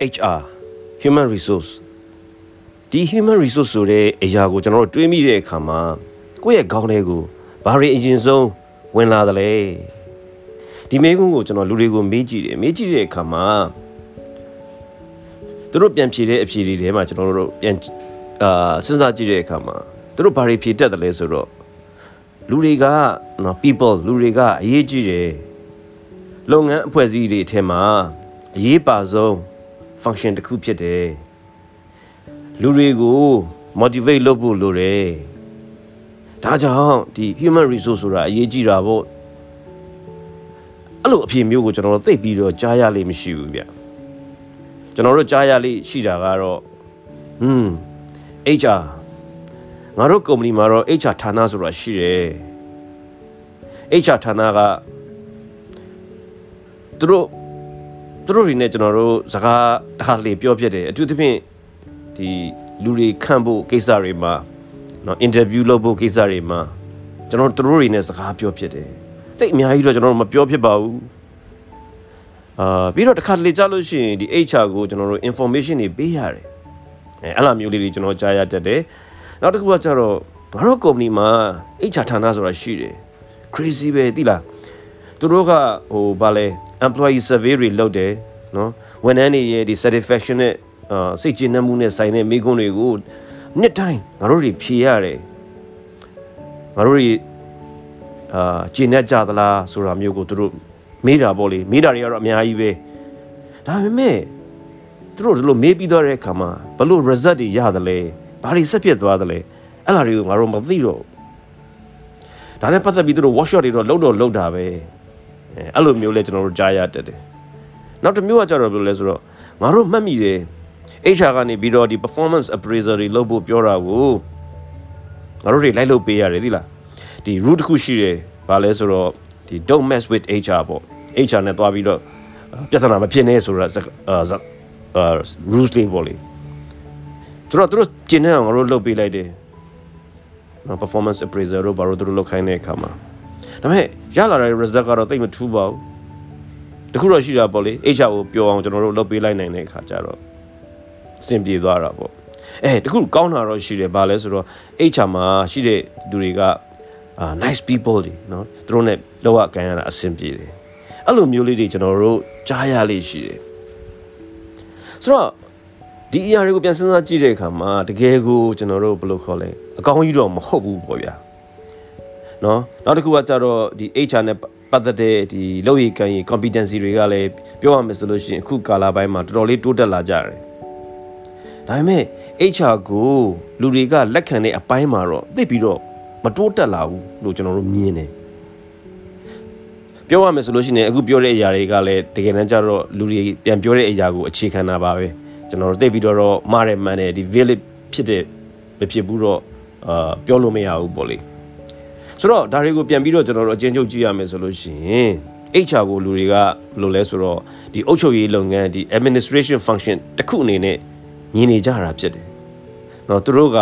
HR human resource ဒီ human resource ဆိုတဲ့အရာကိုကျွန်တော်တို့တွေးမိတဲ့အခါမှာကိုယ့်ရဲ့ခေါင်းထဲကိုဘာတွေအရင်ဆုံးဝင်လာသလဲဒီမေးခွန်းကိုကျွန်တော်လူတွေကိုမေးကြည့်တယ်မေးကြည့်တဲ့အခါမှာသူတို့ပြန်ဖြေတဲ့အဖြေတွေထဲမှာကျွန်တော်တို့ပြန်အာစဉ်းစားကြည့်တဲ့အခါမှာသူတို့ဘာတွေဖြေတတ်တယ်လဲဆိုတော့လူတွေကနော် people လူတွေကအရေးကြီးတယ်လုပ်ငန်းအဖွဲ့အစည်းတွေအထက်မှာအရေးပါဆုံး function တစ်ခုဖြစ်တယ်လူတွေကို motivate လုပ်ဖို့လိုတယ်ဒါကြောင့်ဒီ human resource ဆိုတာအရေးကြီးတာပေါ့အဲ့လိုအဖြစ်မျိုးကိုကျွန်တော်တို့သိပြီးတော့ကြားရလိမ့်မရှိဘူးဗျကျွန်တော်တို့ကြားရလိမ့်ရှိတာကတော့ဟွန်း HR ငါတို့ကုမ္ပဏီမှာတော့ HR ဌာနဆိုတာရှိတယ် HR ဌာနကသူတို့ သူတို့တွေနဲ့ကျွန်တော်တို့စကားတစ်ခါလေပြောပြတယ်အထူးသဖြင့်ဒီလူတွေခန့်ဖို့ကိစ္စတွေမှာနော်အင်တာဗျူးလုပ်ဖို့ကိစ္စတွေမှာကျွန်တော်တို့သူတို့တွေနဲ့စကားပြောပြတယ်တိတ်အများကြီးတော့ကျွန်တော်တို့မပြောဖြစ်ပါဘူးအာပြီးတော့တစ်ခါလေကြလို့ရှိရင်ဒီ HR ကိုကျွန်တော်တို့ information တွေပေးရတယ်အဲအဲ့လိုမျိုးလေးတွေကျွန်တော်ကြားရတတ်တယ်နောက်တစ်ခုကကျတော့ငါတို့ company မှာ HR ဌာနဆိုတာရှိတယ် crazy ပဲတိလား သူတို့ကဟိုဗာလဲ employee survey တွေလုပ်တယ်နော်ဝန်ထမ်းတွေရဲ့ဒီ satisfaction နဲ့အာစိတ်ကျေနပ်မှုနဲ့ဆိုင်တဲ့မိကွန်းတွေကိုနှစ်တိုင်းငါတို့တွေဖြေရတယ်ငါတို့တွေအာကျေနပ်ကြသလားဆိုတာမျိုးကိုသူတို့မေးတာပေါ့လေမေးတာတွေကတော့အများကြီးပဲဒါပေမဲ့သူတို့ဒီလိုမေးပြီးတော့တဲ့အခါမှာဘလို့ result တွေရတယ်လဲဘာတွေဆက်ဖြစ်သွားတယ်လဲအဲ့ဒါတွေကိုငါတို့မသိတော့ဒါနဲ့ပတ်သက်ပြီးသူတို့ workshop တွေတော့လုပ်တော့လုပ်တာပဲ အဲအဲ့လိုမျိုးလဲကျွန်တော်တို့ကြားရတတ်တယ်နောက်တစ်မျိုးကကြတော့ဘယ်လိုလဲဆိုတော့ငါတို့မှတ်မိတယ် HR ကနေပြီးတော့ဒီ performance appraiser တွေလုပ်ဖို့ပြောတာကိုငါတို့တွေလိုက်လုပ်ပေးရတယ်သိလားဒီ root တစ်ခုရှိတယ်ဘာလဲဆိုတော့ဒီ don't mess with HR ပေါ့ HR နဲ့တွားပြီးတော့ပြဿနာမဖြစ်နဲ့ဆိုတာအာ rules တွေပေါ့လေသူတို့သူတို့ကျင်းနေအောင်ငါတို့လုပ်ပေးလိုက်တယ်နော် performance appraiser တို့ဘာလို့သူတို့လုပ်ခိုင်းတဲ့အခါမှာ ဒါပေမဲ့ရလာတဲ့ result ကတော့တိတ်မထူးပါဘူးတခုတော့ရှိတာပေါ့လေ HR ကိုပြောအောင်ကျွန်တော်တို့လုပ်ပေးလိုက်နိုင်တဲ့အခါကျတော့အဆင်ပြေသွားတာပေါ့အဲတခုကောင်းတာတော့ရှိတယ်ဗာလဲဆိုတော့ HR မှာရှိတဲ့သူတွေကအာ nice people တွေเนาะသူတို့ ਨੇ လောက်ရကန်ရတာအဆင်ပြေတယ်အဲ့လိုမျိုးလေးတွေကျွန်တော်တို့ကြားရလေးရှိတယ်ဆိုတော့ဒီအရာတွေကိုပြန်စဉ်းစားကြည့်တဲ့အခါမှာတကယ်ကိုကျွန်တော်တို့ဘယ်လိုခေါ်လဲအကောင်းကြီးတော့မဟုတ်ဘူးပေါ့ဗျာ နော်နောက်တစ်ခုကကြတော့ဒီ HR နဲ့ပတ်သက်တဲ့ဒီလုပ်ရည်ကံရည် competency တွေကလည်းပြောရမယ်ဆိုလို့ရှိရင်အခုကာလပိုင်းမှာတော်တော်လေးတိုးတက်လာကြတယ်ဒါပေမဲ့ HR ကိုလူတွေကလက်ခံတဲ့အပိုင်းမှာတော့သိပြီးတော့မတိုးတက်လာဘူးလို့ကျွန်တော်တို့မြင်တယ်ပြောရမယ်ဆိုလို့ရှိရင်အခုပြောတဲ့အရာတွေကလည်းတကယ်တမ်းကျတော့လူတွေပြန်ပြောတဲ့အရာကိုအခြေခံတာပါပဲကျွန်တော်တို့သိပြီးတော့မရမှန်တယ်ဒီ valid ဖြစ်တဲ့မဖြစ်ဘူးတော့အာပြောလို့မရဘူးပေါ့လေ ဆိုတော့ဒါတွေကိုပြန်ပြီးတော့ကျွန်တော်တို့အကျဉ်းချုပ်ကြည့်ရမယ်ဆိုလို့ရှိရင် HR ကိုလူတွေကဘယ်လိုလဲဆိုတော့ဒီအုပ်ချုပ်ရေးလုပ်ငန်းဒီ administration function တစ်ခုအနေနဲ့မြင်နေကြတာဖြစ်တယ်။နော်သူတို့က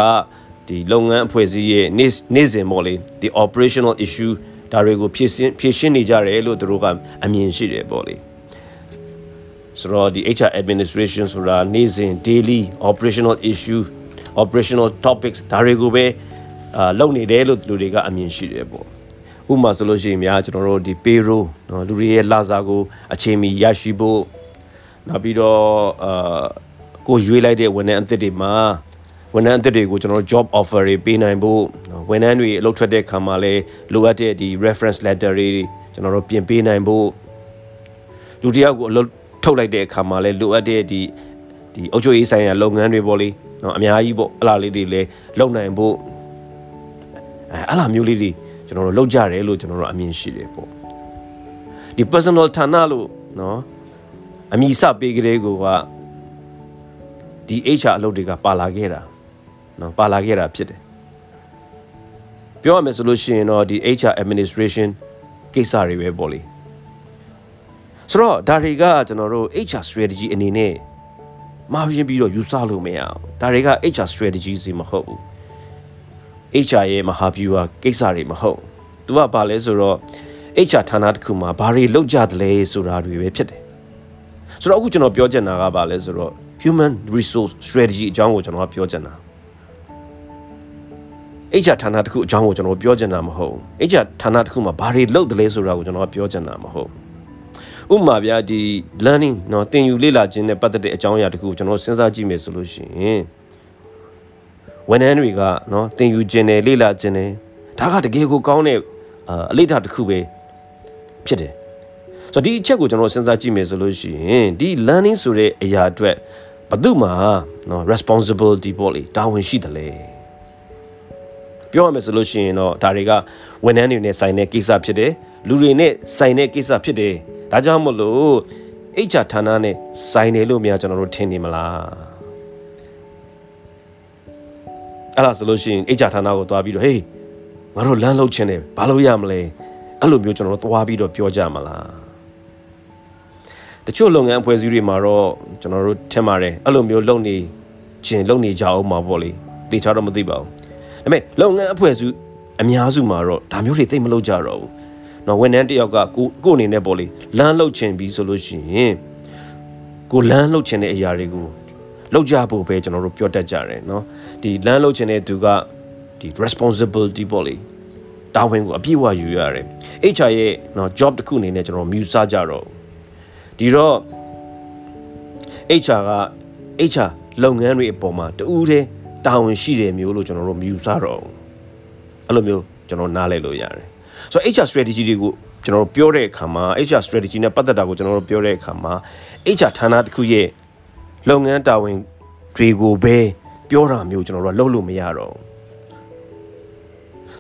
ဒီလုပ်ငန်းအဖွဲ့အစည်းရဲ့နေ့နေ့စဉ်ပေါ့လေဒီ operational issue ဒါတွေကိုဖြည့်ရှင်းဖြည့်ရှင်းနေကြတယ်လို့သူတို့ကအမြင်ရှိတယ်ပေါ့လေ။ဆိုတော့ဒီ HR administration ဆိုတာနေ့စဉ် daily operational issue operational topics ဒါတွေကိုပဲ အာလုပ်နေတယ်လို့လူတွေကအမြင်ရှိတယ်ပေါ့ဥပမာဆိုလို့ရှိရင်များကျွန်တော်တို့ဒီ payroll နော်လူတွေရဲ့လစာကိုအချိန်မီရရှိဖို့နောက်ပြီးတော့အာကိုရွေးလိုက်တဲ့ဝန်ထမ်းအသစ်တွေမှာဝန်ထမ်းအသစ်တွေကိုကျွန်တော် job offer တွေပေးနိုင်ဖို့ဝန်ထမ်းတွေအလုပ်ထွက်တဲ့ခါမှာလည်းလိုအပ်တဲ့ဒီ reference letter တွေကျွန်တော်တို့ပြင်ပေးနိုင်ဖို့လူတယောက်ကိုအလုပ်ထုတ်လိုက်တဲ့အခါမှာလည်းလိုအပ်တဲ့ဒီဒီအုပ်ချုပ်ရေးဆိုင်ရာလုပ်ငန်းတွေပေါ့လေနော်အများကြီးပေါ့အလားလေးတွေလည်းလုပ်နိုင်ဖို့ အဲအဲ့လိုမျိုးလေးတွေကျွန်တော်တို့လောက်ကြတယ်လို့ကျွန်တော်တို့အမြင်ရှိတယ်ပေါ့ဒီ personal ဌာနလို့နော်အမိစပေးကလေးကိုကဒီ HR အလုပ်တွေကပါလာခဲ့တာနော်ပါလာခဲ့တာဖြစ်တယ်ပြောရမယ်ဆိုလို့ရှိရင်တော့ဒီ HR administration ကိစ္စတွေပဲပေါ့လေဆိုတော့ဒါတွေကကျွန်တော်တို့ HR strategy အနေနဲ့မှားပြင်းပြီးတော့ယူဆလို့မရအောင်ဒါတွေက HR strategy စီမဟုတ်ဘူး HR ရဲ့မဟာဗျူဟာကိစ္စတွေမဟုတ်သူကဘာလဲဆိုတော့ HR ဌာနတစ်ခုမှာဘာတွေလုပ်ကြသလဲဆိုတာတွေပဲဖြစ်တယ် ဆိုတော့အခုကျွန်တော်ပြောချင်တာကဘာလဲဆိုတော့ human resource strategy အကြောင်းကိုကျွန်တော်ကပြောချင်တာ HR ဌာနတစ်ခုအကြောင်းကိုကျွန်တော်ပြောချင်တာမဟုတ် HR ဌာနတစ်ခုမှာဘာတွေလုပ်တယ်လဲဆိုတာကိုကျွန်တော်ပြောချင်တာမဟုတ်ဥပမာဗျာဒီ learning เนาะသင်ယူလေ့လာခြင်းနဲ့ပတ်သက်တဲ့အကြောင်းအရာတစ်ခုကိုကျွန်တော်စဉ်းစားကြည့်မယ်ဆိုလို့ရှိရင် ဝန်ထမ်းတွေကနော်တင်ယူခြင်းတယ်လေ့လာခြင်းတယ်ဒါကတကယ်ကိုကောင်းတဲ့အလေးထားတစ်ခုပဲဖြစ်တယ်ဆိုတော့ဒီအချက်ကိုကျွန်တော်စဉ်းစားကြည့်မယ်ဆိုလို့ရှိရင်ဒီ learning ဆိုတဲ့အရာအတွက်ဘသူမှနော် responsibility ပေါ့လေတာဝန်ရှိတယ်လေပြောရမယ်ဆိုလို့ရှိရင်တော့ဒါတွေကဝန်ထမ်းတွေနဲ့ဆိုင်တဲ့ကိစ္စဖြစ်တယ်လူတွေနဲ့ဆိုင်တဲ့ကိစ္စဖြစ်တယ်ဒါကြောင့်မို့လို့ HR ဌာနနဲ့ဆိုင်တယ်လို့များကျွန်တော်တို့ထင်နေမလား အဲ့ဒါဆိုလို့ရှိရင် HR ဌာနကိုသွားပြီးတော့ဟေးငါတို့လမ်းလုပ်ချင်တယ်ဘာလို့ရမလဲအဲ့လိုမျိုးကျွန်တော်တို့သွားပြီးတော့ပြောကြမလားတချို့လုပ်ငန်းအဖွဲ့အစည်းတွေမှာတော့ကျွန်တော်တို့ထင်ပါတယ်အဲ့လိုမျိုးလုပ်နေခြင်းလုပ်နေကြအောင်မှာပေါ့လေတေချာတော့မသိပါဘူးဒါပေမဲ့လုပ်ငန်းအဖွဲ့အစည်းအများစုမှာတော့ဒါမျိုးတွေသိမလုပ်ကြတော့ဘူးနော်ဝန်ထမ်းတယောက်ကကိုကိုအနေနဲ့ပေါ့လေလမ်းလှုပ်ချင်ပြီးဆိုလို့ရှိရင်ကိုလမ်းလှုပ်ချင်တဲ့အရာတွေကို လှုပ်ကြဖို့ပဲကျွန်တော်တို့ပြောတတ်ကြတယ်နော်ဒီလမ်းလှုပ်ချင်တဲ့သူကဒီ responsibility ပေါ့လေတာဝန်ကိုအပြည့်အဝယူရတယ် HR ရဲ့နော် job တစ်ခုအနေနဲ့ကျွန်တော်မြူဆကြတော့ဒီတော့ HR က HR လုပ်ငန်းတွေအပေါ်မှာတူးတဲ့တာဝန်ရှိတယ်မျိုးလို့ကျွန်တော်တို့မြူဆတော့အဲ့လိုမျိုးကျွန်တော်နားလည်လို့ရတယ်ဆိုတော့ HR strategy တွေကိုကျွန်တော်တို့ပြောတဲ့အခါမှာ HR strategy နဲ့ပတ်သက်တာကိုကျွန်တော်တို့ပြောတဲ့အခါမှာ HR ဌာနတစ်ခုရဲ့ လုပ်ငန်းတာဝန်တွေကိုပဲပြောတာမျိုးကျွန်တော်တို့ကလုပ်လို့မရတော့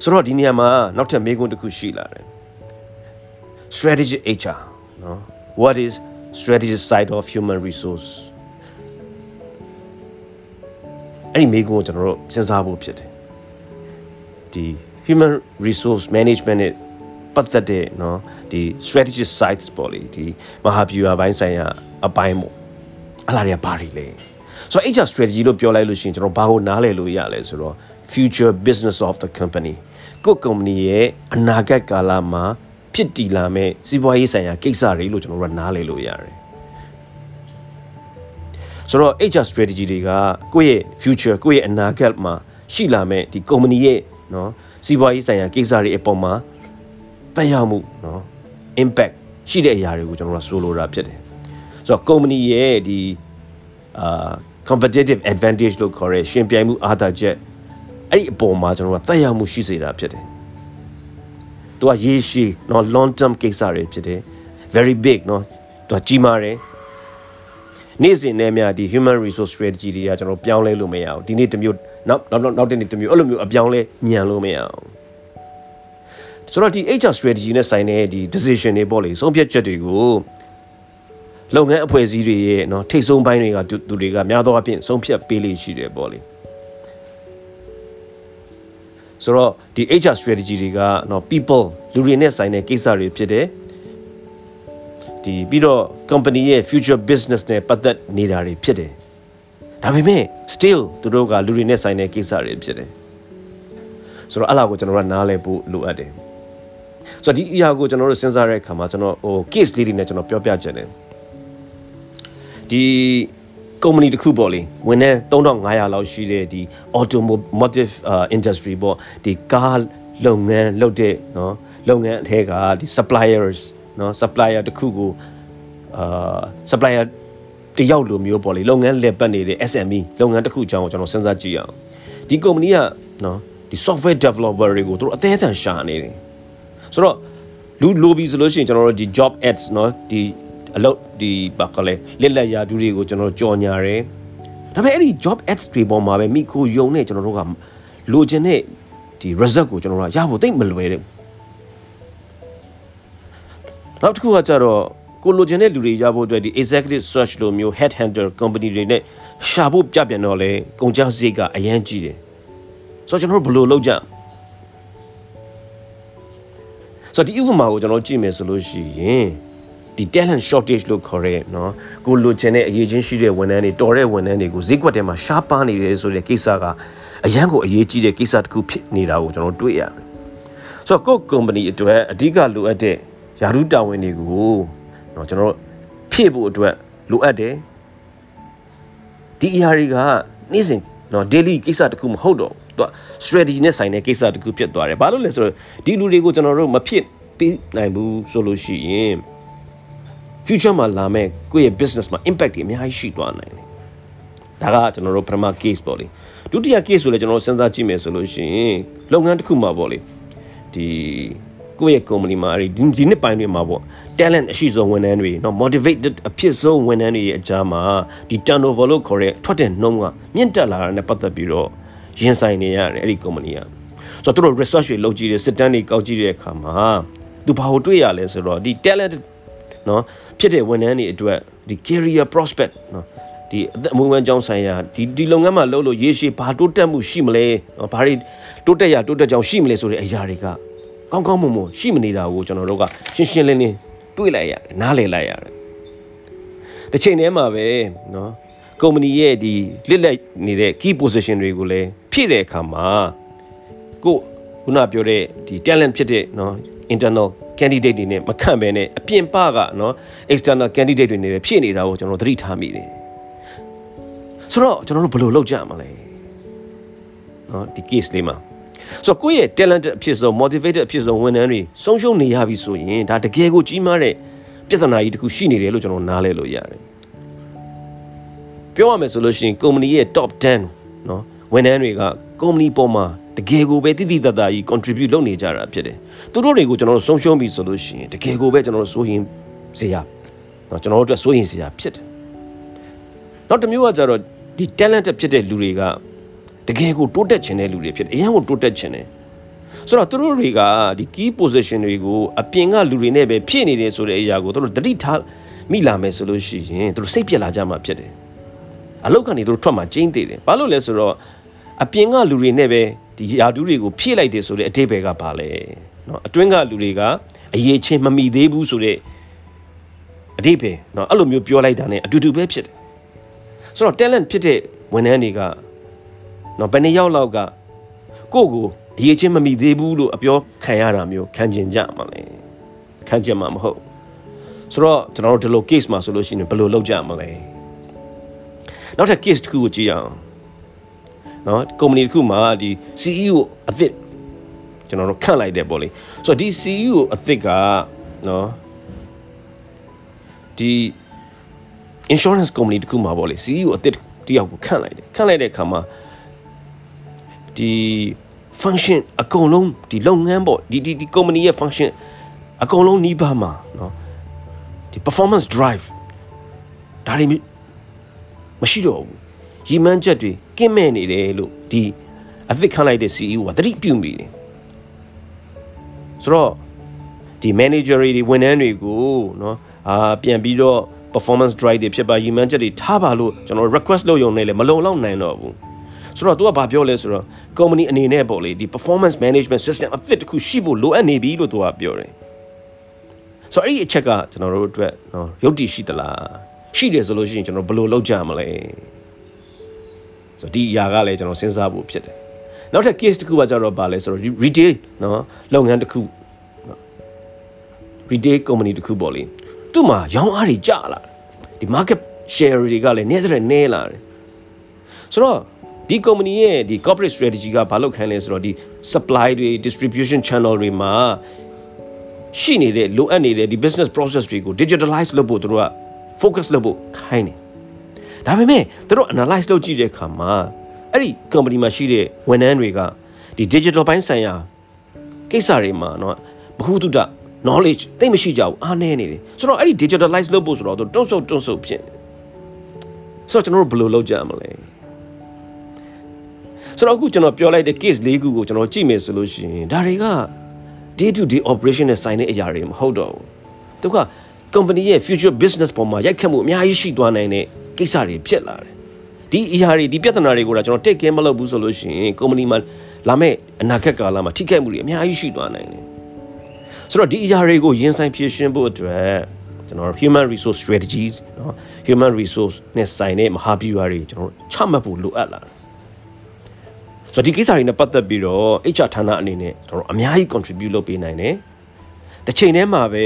ဆိုတော့ဒီနေရာမှာနောက်ထပ်မေးခွန်းတစ်ခုရှိလာတယ် strategy HR နော် what is strategy side of human resource အဲ့ဒီမေးခွန်းကိုကျွန်တော်တို့စဉ်းစားဖို့ဖြစ်တယ်ဒီ human resource management နဲ့ပတ်သက်တဲ့เนาะဒီ strategy sites ပေါ့လေဒီမဟာဗျူဟာပိုင်းဆိုင်ရာအပိုင်းပေါ့ အဲ့လာတွေကဘာတွေလဲဆိုတော့ HR strategy လို့ပြောလိုက်လို့ရှိရင်ကျွန်တော်ဘာကိုနားလည်လို့ရလဲဆိုတော့ future business of the company ကိုကုမ္ပဏီရဲ့အနာဂတ်ကာလမှာဖြစ်တည်လာမဲ့စီးပွားရေးဆိုင်ရာကိစ္စတွေလို့ကျွန်တော်တို့ကနားလည်လို့ရတယ်ဆိုတော့ HR strategy တွေကကိုယ့်ရဲ့ future ကိုယ့်ရဲ့အနာဂတ်မှာရှိလာမဲ့ဒီကုမ္ပဏီရဲ့เนาะစီးပွားရေးဆိုင်ရာကိစ္စတွေအပေါ်မှာတက်ရောက်မှုเนาะ impact ရှိတဲ့အရာတွေကိုကျွန်တော်တို့ဆိုလိုတာဖြစ်တယ် ဆိုတော့ company ရဲ့ဒီအာ competitive advantage လို့ခေါ်တဲ့ရှင်ပြိုင်မှုအားသာချက်အဲ့ဒီအပေါ်မှာကျွန်တော်ကတက်ရောက်မှုရှိစေတာဖြစ်တယ်။သူကရေရှည်နော် long term ကိစ္စတွေဖြစ်တယ်။ very big နော်သူကကြီးမားတယ်။နေ့စဉ်နဲ့များဒီ human resource strategy တွေကကျွန်တော်ပြောင်းလဲလို့မရအောင်ဒီနေ့တစ်မျိုးနောက်နောက်နောက်တစ်နေ့တစ်မျိုးအဲ့လိုမျိုးအပြောင်းလဲညံလို့မရအောင်ဆိုတော့ဒီ HR strategy နဲ့ဆိုင်တဲ့ဒီ decision တွေပေါ့လေဆုံးဖြတ်ချက်တွေကို လုပ်ငန်းအဖွဲ့အစည်းတွေရဲ့เนาะထိတ်ဆုံးပိုင်းတွေကသူတွေကများသောအားဖြင့်ဆုံးဖြတ်ပေးလိမ့်ရှိတယ်ပေါ့လေဆိုတော့ဒီ HR strategy တွေကเนาะ people လူတွေနဲ့ဆိုင်တဲ့ကိစ္စတွေဖြစ်တယ်ဒီပြီးတော့ company ရဲ့ future business နဲ့ပတ်သက်နေတာတွေဖြစ်တယ်ဒါပေမဲ့ still သူတို့ကလူတွေနဲ့ဆိုင်တဲ့ကိစ္စတွေဖြစ်တယ်ဆိုတော့အဲ့လာကိုကျွန်တော်တို့နားလည်ဖို့လိုအပ်တယ်ဆိုတော့ဒီအရာကိုကျွန်တော်တို့စဉ်းစားတဲ့အခါမှာကျွန်တော်ဟို case လေးတွေနဲ့ကျွန်တော်ပြောပြချင်တယ် ဒီကုမ္ပဏီတစ်ခုပေါ့လေဝန်ထမ်း3500လောက်ရှိတဲ့ဒီ automotive industry ပေါ့ဒီကားလုပ်ငန်းလုပ်တဲ့เนาะလုပ်ငန်းအထက်ကဒီ suppliers เนาะ supplier တစ်ခုကိုအာ supplier တယောက်လိုမျိုးပေါ့လေလုပ်ငန်းလည်ပတ်နေတဲ့ SME လုပ်ငန်းတစ်ခုအကြောင်းကိုကျွန်တော်စဉ်းစားကြည့်အောင်ဒီကုမ္ပဏီကနော်ဒီ software developer တွေကိုသူတို့အသေးအံရှာနေတယ်ဆိုတော့လူလိုပြီဆိုလို့ရှိရင်ကျွန်တော်တို့ဒီ job ads နော်ဒီ အလုပ်ဒီဘာကလဲလက်လက်ရာဒူးတွေကိုကျွန်တော်ကြော်ညာတယ်ဒါပေမဲ့အဲ့ဒီ job ads တွေပေါ်မှာပဲမိခိုယုံနဲ့ကျွန်တော်တို့ကလိုချင်တဲ့ဒီ result ကိုကျွန်တော်တို့ကရဖို့သိမလွယ်ဘူးနောက်တစ်ခုကကြတော့ကိုလိုချင်တဲ့လူတွေရဖို့အတွက်ဒီ executive search လိုမျိုး head hunter company တွေနဲ့ရှာဖို့ပြပြန်တော့လေကုန်ကျစရိတ်ကအရန်ကြီးတယ်ဆိုတော့ကျွန်တော်တို့ဘယ်လိုလုပ်ကြဆိုတော့ဒီဥပမာကိုကျွန်တော်ကြည့်မယ်ဆိုလို့ရှိရင် ဒီ talent shortage လို့ခေါ်ရဲเนาะကိုလိုချင်တဲ့အရေးချင်းရှိတဲ့ဝန်ထမ်းတွေတော်တဲ့ဝန်ထမ်းတွေကိုဈေးကွက်ထဲမှာရှားပါနေတယ်ဆိုတဲ့ကိစ္စကအရန်ကိုအရေးကြီးတဲ့ကိစ္စတစ်ခုဖြစ်နေတာကိုကျွန်တော်တွေ့ရတယ်ဆိုတော့ကိုယ့် company အတွက်အဓိကလိုအပ်တဲ့ယာရုတာဝန်တွေကိုเนาะကျွန်တော်တို့ဖြည့်ဖို့အတွက် လိုအပ်တယ်ဒီအရာတွေကနေ့စဉ်နော် daily ကိစ္စတခုမဟုတ်တော့သူက strategy နဲ့ဆိုင်တဲ့ကိစ္စတခုဖြစ်သွားတယ်ဘာလို့လဲဆိုတော့ဒီလူတွေကိုကျွန်တော်တို့မဖြစ်ပြီးနိုင်ဘူးဆိုလို့ရှိရင် future မှာလာမဲ့ကိုယ့်ရဲ့ business မှာ impact တွေအများကြီးရှိသွားနိုင်တယ်ဒါကကျွန်တော်တို့ပထမ case ပေါ့လေဒုတိယ case ဆိုလဲကျွန်တော်တို့စဉ်းစားကြည့်မယ်ဆိုလို့ရှိရင်လုပ်ငန်းတစ်ခုမှာပေါ့လေဒီကိုယ့်ရဲ့ company မှာဒီဒီနှစ်ပိုင်းတွေမှာပေါ့ talent အရှိဆုံးဝန်ထမ်းတွေเนาะ motivated အဖြစ်ဆုံးဝန်ထမ်းတွေရဲ့အကြားမှာဒီ turnover လို့ခေါ်တဲ့ထွက်တဲ့နှုန်းကမြင့်တက်လာတာနဲ့ပတ်သက်ပြီးတော့ရင်ဆိုင်နေရတယ်အဲ့ဒီ company ကဆိုတော့သူတို့ research တွေလုပ်ကြည့်တယ်စစ်တမ်းတွေကောက်ကြည့်တဲ့အခါမှာသူဘာကိုတွေ့ရလဲဆိုတော့ဒီ talent နော်ဖြစ်တဲ့ဝန်ထမ်းတွေအတွက်ဒီ career prospect နော်ဒီအမွေးဝမ်းကြောင်းဆိုင်ရာဒီဒီလုပ်ငန်းမှာလုပ်လို့ရေရှည်ဘာတိုးတက်မှုရှိမလဲဘာတွေတိုးတက်ရတိုးတက်ကြောင်းရှိမလဲဆိုတဲ့အရာတွေကကောင်းကောင်းမွန်မွန်ရှိမနေတာကိုကျွန်တော်တို့ကရှင်းရှင်းလင်းလင်းတွေးလိုက်ရတယ်နားလည်လိုက်ရတယ်တစ်ချိန်တည်းမှာပဲနော်ကုမ္ပဏီရဲ့ဒီလစ်လက်နေတဲ့ key position တွေကိုလည်းဖြည့်တဲ့အခါမှာကို ခုနပြောတဲ့ဒီ talent ဖြစ်တဲ့เนาะ internal candidate တွေနဲ့မခန့်ပဲနဲ့အပြင်ပကเนาะ external candidate တွေနဲ့ဖြည့်နေတာကိုကျွန်တော်သတိထားမိတယ်ဆိုတော့ကျွန်တော်တို့ဘယ်လိုလုပ်ကြမလဲเนาะဒီ case လေးမှာဆိုတော့ကိုယ့်ရဲ့ talented အဖြစ်ဆုံး motivated အဖြစ်ဆုံးဝန်ထမ်းတွေဆုံးရှုံးနေရပြီဆိုရင်ဒါတကယ်ကိုကြီးမားတဲ့ပြဿနာကြီးတစ်ခုရှိနေတယ်လို့ကျွန်တော်နားလဲလို့ရတယ်ပြောရမယ်ဆိုလို့ရှိရင် company ရဲ့ top 10เนาะဝန်ထမ်းတွေက company ပေါ်မှာတကယ်ကိုပဲတိတိတတ်တာကြီး contribute လုပ်နေကြတာဖြစ်တယ်သူတို့တွေကိုကျွန်တော်တို့ဆုံးရှုံးပြီဆိုလို့ရှိရင်တကယ်ကိုပဲကျွန်တော်တို့စိုးရင်စရာเนาะကျွန်တော်တို့အတွက်စိုးရင်စရာဖြစ်တယ်နောက်တစ်မျိုးကကြတော့ဒီ talented ဖြစ်တဲ့လူတွေကတကယ်ကိုတိုးတက်ချင်တဲ့လူတွေဖြစ်တယ်အရင်ကတိုးတက်ချင်တယ်ဆိုတော့သူတို့တွေကဒီ key position တွေကိုအပြင်ကလူတွေနဲ့ပဲဖြည့်နေတယ်ဆိုတဲ့အရာကိုသူတို့တတိထားမိလာမယ်ဆိုလို့ရှိရင်သူတို့စိတ်ပြက်လာကြမှာဖြစ်တယ်အလောက်ကနေသူတို့ထွက်မှာကျင်းသေးတယ်ဘာလို့လဲဆိုတော့ အပြင်ကလူတွေနဲ့ပဲဒီယာဒူးတွေကိုဖြည့်လိုက်တယ်ဆိုတဲ့အတိတ်ဘယ်ကပါလဲเนาะအတွင်းကလူတွေကအရေးချင်းမမိသေးဘူးဆိုတဲ့အတိတ်ပဲเนาะအဲ့လိုမျိုးပြောလိုက်တာ ਨੇ အတူတူပဲဖြစ်တယ်ဆိုတော့ talent ဖြစ်တဲ့ဝန်ထမ်းတွေကနော်ဘယ်နှစ်ယောက်လောက်ကကိုယ့်ကိုအရေးချင်းမမိသေးဘူးလို့အပြောခံရတာမျိုးခံကျင်ကြမှာလဲခံကျင်မှာမဟုတ်ဆိုတော့ကျွန်တော်တို့ဒီလို case မှာဆိုလို့ရှိရင်ဘယ်လိုလုပ်ကြမလဲနောက်ထပ် case တစ်ခုကိုကြည့်အောင် နော် company တစ်ခုမှာဒီ CEO အသစ်ကျွန်တော်တို့ခန့်လိုက်တယ်ပေါ့လေဆိုတော့ဒီ CEO အသစ်ကနော်ဒီ insurance company တခုမှာပေါ့လေ CEO အသစ်တယောက်ကိုခန့်လိုက်တယ်ခန့်လိုက်တဲ့အခါမှာဒီ function အကုန်လုံးဒီလုပ်ငန်းပေါ့ဒီဒီဒီ company ရဲ့ function အကုန်လုံးနှီးပါမှာเนาะဒီ performance drive ဒါတွေမရှိတော့ဘူးရီမန်းချက်တွေ ကင်းမဲ့နေတယ်လို့ဒီအသစ်ခန့်လိုက်တဲ့ CEO ကသတိပြုမိတယ်ဆိုတော့ဒီ manager တွေဝန်ထမ်းတွေကိုเนาะအာပြန်ပြီးတော့ performance drive တွေဖြစ်ပါရီမန်းချက်တွေထားပါလို့ကျွန်တော် request လုပ်ရုံနဲ့လည်းမလုံလောက်နိုင်တော့ဘူးဆိုတော့ तू ကဘာပြောလဲဆိုတော့ company အနေနဲ့ပေါ့လေဒီ performance management system အသစ်တစ်ခုရှိဖို့လိုအပ်နေပြီလို့ तू ကပြောတယ်ဆိုတော့အဲ့ဒီအချက်ကကျွန်တော်တို့အတွက်နော်ရုပ်တည်ရှိသလားရှိတယ်ဆိုလို့ရှိရင်ကျွန်တော်ဘယ်လိုလုပ်ကြမလဲ ဆိုတော့ဒီအရာကလည်းကျွန်တော်စဉ်းစားဖို့ဖြစ်တယ်နောက်ထပ် case တစ်ခုကကြတော့ဗာလဲဆိုတော့ retail နော်လုပ်ငန်းတစ်ခု retail company တစ်ခုပေါ့လေသူ့မှာရောင်းအားတွေကျလာဒီ market share တွေကလည်းနည်းတဲ့နည်းလာတယ်ဆိုတော့ဒီ company ရဲ့ဒီ corporate strategy ကဘာလုပ်ခိုင်းလဲဆိုတော့ဒီ supply တွေ distribution channel တွေမှာရှိနေတဲ့လိုအပ်နေတဲ့ဒီ business process တွေကို digitalize လုပ်ဖို့သူတို့က focus လုပ်ဖို့ခိုင်းတယ် ဒါပေမဲ့သူတို့ analyze လုပ်ကြည့်တဲ့အခါမှာအဲ့ဒီ company မှာရှိတဲ့ဝန်ထမ်းတွေကဒီ digital ပိုင်းဆိုင်ရာကိစ္စတွေမှာတော့ဘ ഹു တုတ knowledge တိတ်မရှိကြဘူးအားနည်းနေတယ်ဆိုတော့အဲ့ဒီ digitalize လုပ်ဖို့ဆိုတော့တုံ့ဆုပ်တုံ့ဆုပ်ဖြစ်ဆိုတော့ကျွန်တော်တို့ဘယ်လိုလုပ်ကြမလဲဆိုတော့အခုကျွန်တော်ပြောလိုက်တဲ့ case ၄ခုကိုကျွန်တော်ကြည့်မယ်ဆိုလို့ရှိရင်ဒါတွေက day to day operation နဲ့ဆိုင်တဲ့အရာတွေမဟုတ်တော့ဘူးသူက company ရဲ့ future business ပေါ်မှာရိုက်ခတ်မှုအများကြီးရှိသွားနိုင်တဲ့ ကိစ္စတွေဖြစ်လာတယ်ဒီအရာတွေဒီပြဿနာတွေကိုတော့ကျွန်တော် take care မလုပ်ဘူးဆိုလို့ရှိရင် company မှာလာမယ့်အနာဂတ်ကာလမှာထိခိုက်မှုတွေအများကြီးရှိသွားနိုင်တယ်ဆိုတော့ဒီအရာတွေကိုရင်ဆိုင်ဖြေရှင်းဖို့အတွက်ကျွန်တော် human resource strategies เนาะ human resource နဲ့ဆိုင်တဲ့မဟာဗျူဟာတွေကျွန်တော်ချမှတ်ဖို့လိုအပ်လာတယ်ဆိုတော့ဒီကိစ္စတွေနဲ့ပတ်သက်ပြီးတော့ HR ဌာနအနေနဲ့ကျွန်တော်အများကြီး contribute လုပ်ပေးနိုင်တယ်တစ်ချိန်တည်းမှာပဲ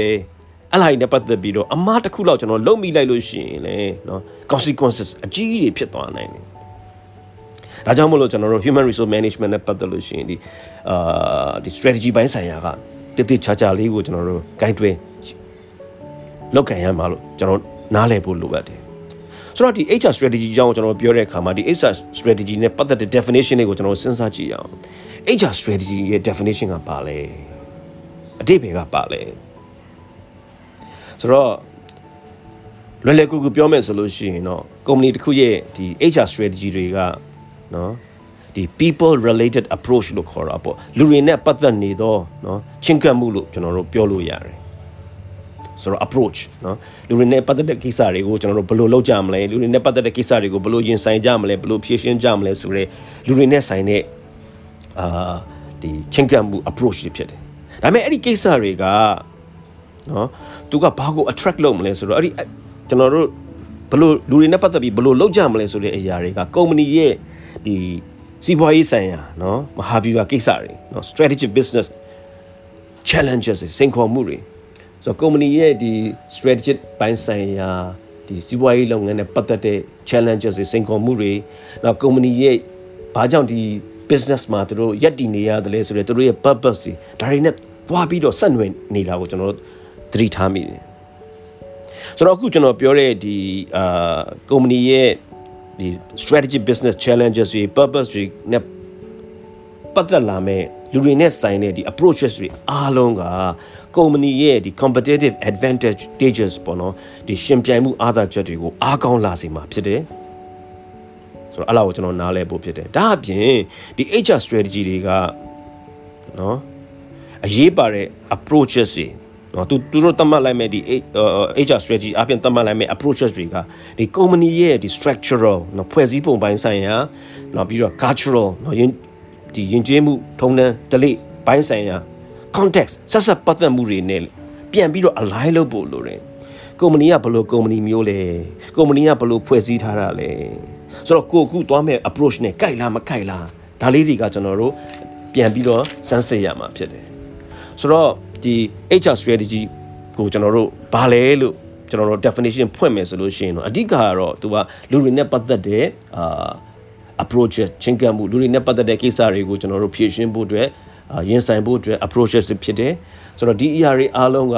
အဲ့လာကြီးနဲ့ပတ်သက်ပြီးတော့အမားတစ်ခုလောက်ကျွန်တော်လုံမိလိုက်လို့ရှိရင်လေနော် consequences အကြီးကြီးတွေဖြစ်သွားနိုင်တယ်ဒါကြောင့်မို့လို့ကျွန်တော်တို့ human resource management နဲ့ပတ်သက်လို့ရှိရင်ဒီအာဒီ strategy ဘိုင်းဆိုင်ရာကတည်တည်ချာချာလေးကိုကျွန်တော်တို့ guide တွင်လောက်ကန်ရမှာလို့ကျွန်တော်နားလည်ဖို့လိုအပ်တယ်ဆိုတော့ဒီ HR strategy အကြောင်းကိုကျွန်တော်ပြောတဲ့အခါမှာဒီ HR strategy နဲ့ပတ်သက်တဲ့ definition တွေကိုကျွန်တော်စဉ်းစားကြည့်အောင် HR strategy ရဲ့ definition ကပါလဲအတိတ်ဘယ်ကပါလဲ ဆိုတော့လွယ်လွယ်ကူကူပြောမယ်ဆိုလို့ရှိရင်တော့ company တစ်ခုရဲ့ဒီ HR strategy တွေကနော်ဒီ people related approach လို့ခေါ်တာပေါ့လူတွေနဲ့ပတ်သက်နေတော့နော်ချင်းကပ်မှုလို့ကျွန်တော်တို့ပြောလို့ရတယ်ဆိုတော့ approach နော်လူတွေနဲ့ပတ်သက်တဲ့ကိစ္စတွေကိုကျွန်တော်တို့ဘယ်လိုလုပ်ကြမလဲလူတွေနဲ့ပတ်သက်တဲ့ကိစ္စတွေကိုဘယ်လိုရင်ဆိုင်ကြမလဲဘယ်လိုဖြေရှင်းကြမလဲဆိုတော့လူတွေနဲ့ဆိုင်တဲ့အာဒီချင်းကပ်မှု approach တွေဖြစ်တယ်ဒါပေမဲ့အဲ့ဒီကိစ္စတွေက နော်သူကဘာကို attract လုပ်မလဲဆိုတော့အဲ့ဒီကျွန်တော်တို့ဘယ်လိုလူတွေနဲ့ပတ်သက်ပြီးဘယ်လိုလုပ်ကြမလဲဆိုတဲ့အရာတွေကကုမ္ပဏီရဲ့ဒီစီးပွားရေးဆိုင်ရာနော်မဟာဗျူဟာကိစ္စတွေနော် strategic business challenges စိန်ခေါ်မှုတွေဆိုတော့ကုမ္ပဏီရဲ့ဒီ strategic ဘိုင်းဆိုင်ရာဒီစီးပွားရေးလုပ်ငန်းနဲ့ပတ်သက်တဲ့ challenges တွေစိန်ခေါ်မှုတွေနောက်ကုမ္ပဏီရဲ့ဘာကြောင့်ဒီ business မှာသူတို့ရက်တည်နေရတယ်လဲဆိုတော့သူတို့ရဲ့ purpose တွေဒါတွေနဲ့သွားပြီးတော့ဆက်နွယ်နေတာကိုကျွန်တော်တို့ သတိထားမိတယ်ဆိုတော့အခုကျွန်တော်ပြောတဲ့ဒီအာကုမ္ပဏီရဲ့ဒီ strategy business challenges တွေ purpose တွေနဲ့ပတ်သက်လာမဲ့လူတွေနဲ့ဆိုင်တဲ့ဒီ approaches တွေအားလုံးကကုမ္ပဏီရဲ့ဒီ competitive advantages ပေါ့နော်ဒီရှင်ပြိုင်မှုအားသာချက်တွေကိုအားကောင်းလာစေမှာဖြစ်တယ်ဆိုတော့အဲ့လောက်ကိုကျွန်တော်နားလဲဖို့ဖြစ်တယ်ဒါအပြင်ဒီ HR strategy တွေကနော်အရေးပါတဲ့ approaches တွေ နော်သူသူတို့တတ်မှတ်လိုက်မဲ့ဒီ HR strategy အပြင်တတ်မှတ်လိုက်မဲ့ approaches တွေကဒီ company ရဲ့ဒီ structural နော်ဖွဲ့စည်းပုံပိုင်းဆိုင်ရာနော်ပြီးတော့ cultural နော်ယဉ်ဒီယဉ်ကျေးမှုထုံးတမ်းဓလေ့ပိုင်းဆိုင်ရာ context ဆက်ဆက်ပတ်သက်မှုတွေနဲ့ပြန်ပြီးတော့ align လုပ်ဖို့လိုတယ်ကုမ္ပဏီကဘယ်လိုကုမ္ပဏီမျိုးလဲကုမ္ပဏီကဘယ်လိုဖွဲ့စည်းထားတာလဲဆိုတော့ကိုကူသွားမဲ့ approach နဲ့ကြိုက်လားမကြိုက်လားဒါလေးတွေကကျွန်တော်တို့ပြန်ပြီးတော့စမ်းစစ်ရမှာဖြစ်တယ်ဆိုတော့ ဒီ HR strategy ကိုကျွန်တော်တို့ဘာလဲလို့ကျွန်တော်တို့ definition ဖွင့်မယ်ဆိုလို့ရှိရင်တော့အဓိကကတော့သူကလူတွေနဲ့ပတ်သက်တဲ့အာ approach ချင်းကပ်မှုလူတွေနဲ့ပတ်သက်တဲ့ကိစ္စတွေကိုကျွန်တော်တို့ဖြည့်ရှင်းဖို့အတွက်ရင်ဆိုင်ဖို့အတွက် approaches ဖြစ်တယ်ဆိုတော့ဒီ ER တွေအားလုံးက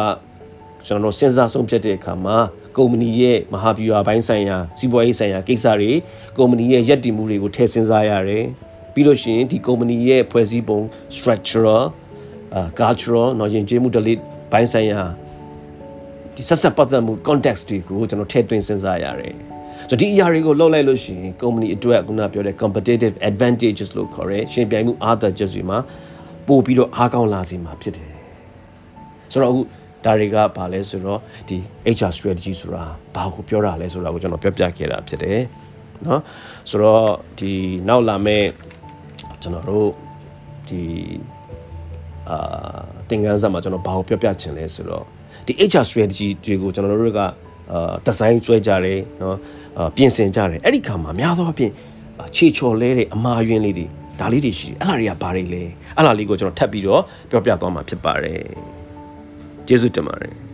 ကျွန်တော်တို့စဉ်းစားဆုံးဖြတ်တဲ့အခါမှာကုမ္ပဏီရဲ့မဟာဗျူဟာပိုင်းဆိုင်ရာစီးပွားရေးဆိုင်ရာကိစ္စတွေကုမ္ပဏီရဲ့ရည်တည်မှုတွေကိုထည့်စဉ်းစားရတယ်ပြီးလို့ရှိရင်ဒီကုမ္ပဏီရဲ့ဖွဲ့စည်းပုံ structural uh cultural နော်ယဉ်ကျေးမှု delete ဘိုင်းဆိုင်ရာဒီဆက်ဆက်ပတ်သက်မှု context တွေကိုကျွန်တော်ထည့်သွင်းစဉ်းစားရတယ်ဆိုတော့ဒီအရာတွေကိုလောက်လိုက်လို့ရှိရင် company အတွက်ခုနပြောတဲ့ competitive advantages လို့ခေါ်ရဲရှင်ပြိုင်မှုအားသာချက်တွေမှာပို့ပြီးတော့အားကောင်းလာစေမှာဖြစ်တယ်ဆိုတော့အခုဒါတွေကဘာလဲဆိုတော့ဒီ HR strategy ဆိုတာဘာကိုပြောတာလဲဆိုတာကိုကျွန်တော်ပြောပြခဲ့တာဖြစ်တယ်เนาะဆိုတော့ဒီနောက်လာမဲ့ကျွန်တော်တို့ဒီ အာသင်ခန်းစာမှာကျွန်တော်ဘာကိုပြောပြချင်လဲဆိုတော့ဒီ HR strategy တွေကိုကျွန်တော်တို့ကအာဒီဇိုင်းဆွဲကြတယ်နော်ပြင်ဆင်ကြတယ်အဲ့ဒီခါမှာများသောအားဖြင့်ခြေချော်လဲတဲ့အမာယွင်းလေးတွေဒါလေးတွေရှိတယ်အဲ့လားတွေကဘာတွေလဲအဲ့လားလေးကိုကျွန်တော်ထပ်ပြီးတော့ပြောပြသွားမှာဖြစ်ပါတယ်ကျေးဇူးတင်ပါတယ်